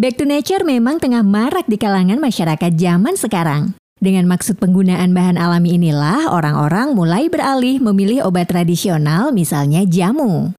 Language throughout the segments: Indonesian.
Back to nature memang tengah marak di kalangan masyarakat zaman sekarang. Dengan maksud penggunaan bahan alami inilah orang-orang mulai beralih memilih obat tradisional misalnya jamu.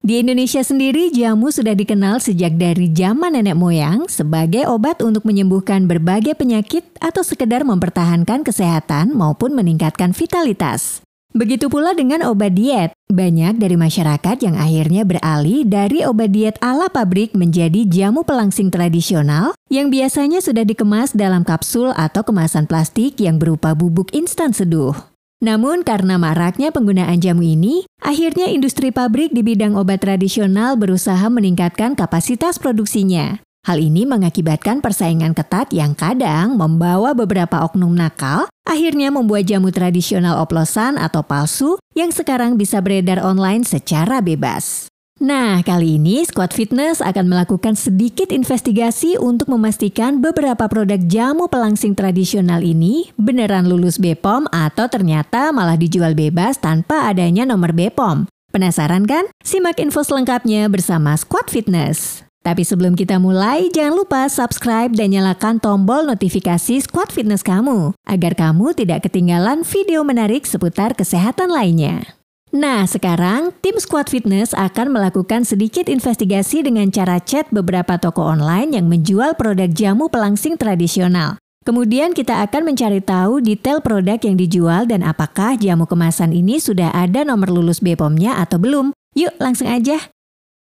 Di Indonesia sendiri, jamu sudah dikenal sejak dari zaman nenek moyang sebagai obat untuk menyembuhkan berbagai penyakit atau sekedar mempertahankan kesehatan maupun meningkatkan vitalitas. Begitu pula dengan obat diet. Banyak dari masyarakat yang akhirnya beralih dari obat diet ala pabrik menjadi jamu pelangsing tradisional yang biasanya sudah dikemas dalam kapsul atau kemasan plastik yang berupa bubuk instan seduh. Namun karena maraknya penggunaan jamu ini, akhirnya industri pabrik di bidang obat tradisional berusaha meningkatkan kapasitas produksinya. Hal ini mengakibatkan persaingan ketat yang kadang membawa beberapa oknum nakal, akhirnya membuat jamu tradisional oplosan atau palsu yang sekarang bisa beredar online secara bebas. Nah, kali ini Squad Fitness akan melakukan sedikit investigasi untuk memastikan beberapa produk jamu pelangsing tradisional ini beneran lulus BPOM atau ternyata malah dijual bebas tanpa adanya nomor BPOM. Penasaran kan? Simak info selengkapnya bersama Squad Fitness. Tapi sebelum kita mulai, jangan lupa subscribe dan nyalakan tombol notifikasi Squad Fitness kamu, agar kamu tidak ketinggalan video menarik seputar kesehatan lainnya. Nah, sekarang tim Squad Fitness akan melakukan sedikit investigasi dengan cara chat beberapa toko online yang menjual produk jamu pelangsing tradisional. Kemudian kita akan mencari tahu detail produk yang dijual dan apakah jamu kemasan ini sudah ada nomor lulus BPOM-nya atau belum. Yuk, langsung aja.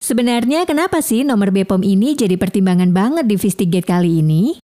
Sebenarnya kenapa sih nomor BPOM ini jadi pertimbangan banget di Vistigate kali ini?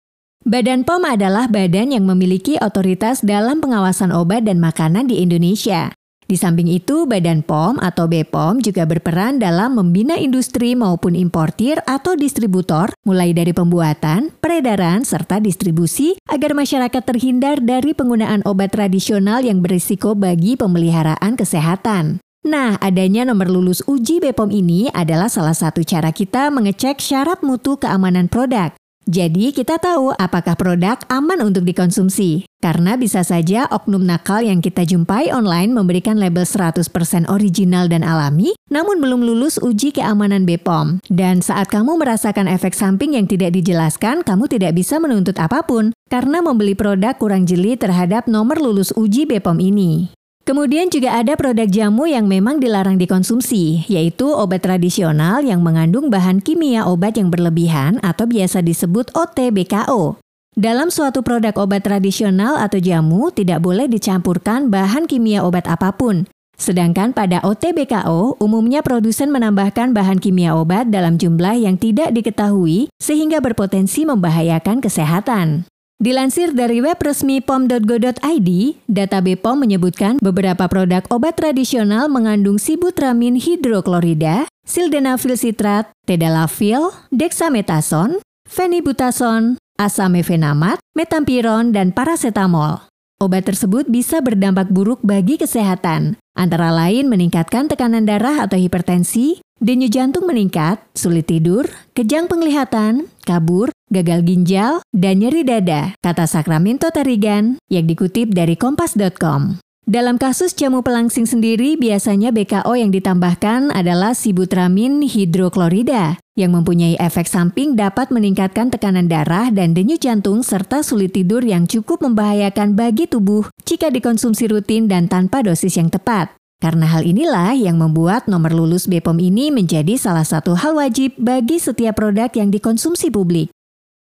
Badan POM adalah badan yang memiliki otoritas dalam pengawasan obat dan makanan di Indonesia. Di samping itu, Badan POM atau BPOM juga berperan dalam membina industri maupun importir atau distributor, mulai dari pembuatan, peredaran, serta distribusi agar masyarakat terhindar dari penggunaan obat tradisional yang berisiko bagi pemeliharaan kesehatan. Nah, adanya nomor lulus uji BPOM ini adalah salah satu cara kita mengecek syarat mutu keamanan produk. Jadi kita tahu apakah produk aman untuk dikonsumsi. Karena bisa saja oknum nakal yang kita jumpai online memberikan label 100% original dan alami, namun belum lulus uji keamanan BPOM. Dan saat kamu merasakan efek samping yang tidak dijelaskan, kamu tidak bisa menuntut apa pun karena membeli produk kurang jeli terhadap nomor lulus uji BPOM ini. Kemudian juga ada produk jamu yang memang dilarang dikonsumsi, yaitu obat tradisional yang mengandung bahan kimia obat yang berlebihan atau biasa disebut OTBKO. Dalam suatu produk obat tradisional atau jamu tidak boleh dicampurkan bahan kimia obat apa pun. Sedangkan pada OTBKO, umumnya produsen menambahkan bahan kimia obat dalam jumlah yang tidak diketahui sehingga berpotensi membahayakan kesehatan. Dilansir dari web resmi pom.go.id, data BPOM menyebutkan beberapa produk obat tradisional mengandung sibutramin hidroklorida, sildenafil sitrat, tadalafil, dexamethasone, fenibutason, asamefenamat, metampiron, dan paracetamol. Obat tersebut bisa berdampak buruk bagi kesehatan, antara lain meningkatkan tekanan darah atau hipertensi, denyut jantung meningkat, sulit tidur, kejang penglihatan, kabur, gagal ginjal, dan nyeri dada, kata Sacramento Tarigan yang dikutip dari kompas.com. Dalam kasus jamu pelangsing sendiri, biasanya BKO yang ditambahkan adalah sibutramin hidroklorida yang mempunyai efek samping dapat meningkatkan tekanan darah dan denyut jantung serta sulit tidur yang cukup membahayakan bagi tubuh jika dikonsumsi rutin dan tanpa dosis yang tepat. Karena hal inilah yang membuat nomor lulus BPOM ini menjadi salah satu hal wajib bagi setiap produk yang dikonsumsi publik.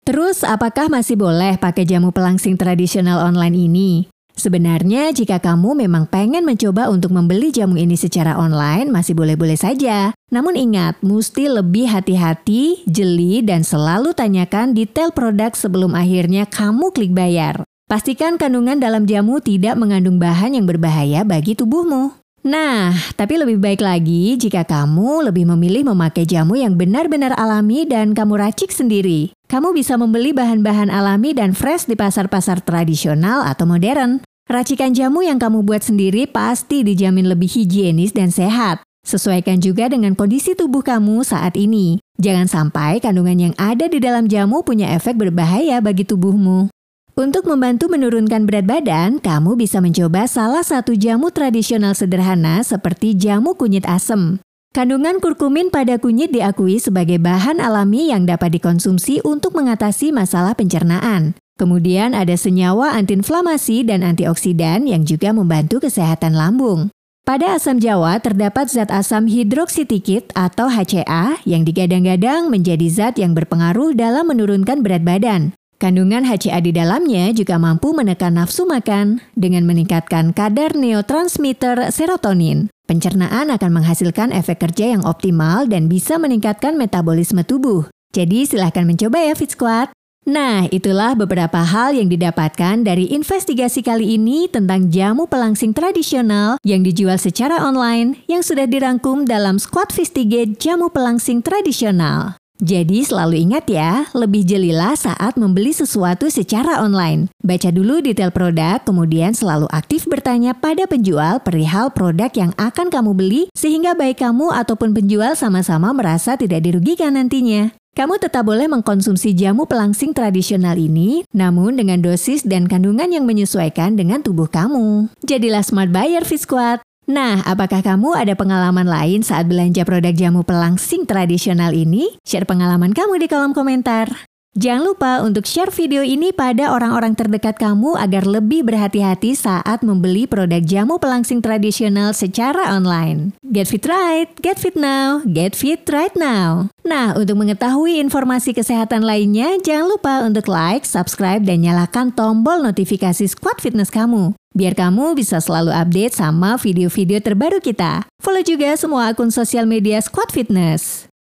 Terus, apakah masih boleh pakai jamu pelangsing tradisional online ini? Sebenarnya jika kamu memang pengen mencoba untuk membeli jamu ini secara online masih boleh-boleh saja. Namun ingat, mesti lebih hati-hati, jeli, dan selalu tanyakan detail produk sebelum akhirnya kamu klik bayar. Pastikan kandungan dalam jamu tidak mengandung bahan yang berbahaya bagi tubuhmu. Nah, tapi lebih baik lagi jika kamu lebih memilih memakai jamu yang benar-benar alami dan kamu racik sendiri. Kamu bisa membeli bahan-bahan alami dan fresh di pasar-pasar tradisional atau modern. Racikan jamu yang kamu buat sendiri pasti dijamin lebih higienis dan sehat. Sesuaikan juga dengan kondisi tubuh kamu saat ini. Jangan sampai kandungan yang ada di dalam jamu punya efek berbahaya bagi tubuhmu. Untuk membantu menurunkan berat badan, kamu bisa mencoba salah satu jamu tradisional sederhana seperti jamu kunyit asem. Kandungan kurkumin pada kunyit diakui sebagai bahan alami yang dapat dikonsumsi untuk mengatasi masalah pencernaan. Kemudian ada senyawa antiinflamasi dan antioksidan yang juga membantu kesehatan lambung. Pada asam jawa terdapat zat asam hidroksitikit atau HCA yang digadang-gadang menjadi zat yang berpengaruh dalam menurunkan berat badan. Kandungan HCA di dalamnya juga mampu menekan nafsu makan dengan meningkatkan kadar neurotransmitter serotonin. Pencernaan akan menghasilkan efek kerja yang optimal dan bisa meningkatkan metabolisme tubuh. Jadi silahkan mencoba ya Fit Squad. Nah, itulah beberapa hal yang didapatkan dari investigasi kali ini tentang jamu pelangsing tradisional yang dijual secara online yang sudah dirangkum dalam Squad Fistigate Jamu Pelangsing Tradisional. Jadi selalu ingat ya, lebih jelilah saat membeli sesuatu secara online. Baca dulu detail produk, kemudian selalu aktif bertanya pada penjual perihal produk yang akan kamu beli sehingga baik kamu ataupun penjual sama-sama merasa tidak dirugikan nantinya. Kamu tetap boleh mengkonsumsi jamu pelangsing tradisional ini, namun dengan dosis dan kandungan yang menyesuaikan dengan tubuh kamu. Jadilah smart buyer Fisquad. Nah, apakah kamu ada pengalaman lain saat belanja produk jamu pelangsing tradisional ini? Share pengalaman kamu di kolom komentar. Jangan lupa untuk share video ini pada orang-orang terdekat kamu agar lebih berhati-hati saat membeli produk jamu pelangsing tradisional secara online. Get fit right, get fit now, get fit right now. Nah, untuk mengetahui informasi kesehatan lainnya, jangan lupa untuk like, subscribe, dan nyalakan tombol notifikasi Squad Fitness kamu. Biar kamu bisa selalu update sama video-video terbaru kita. Follow juga semua akun sosial media Squad Fitness.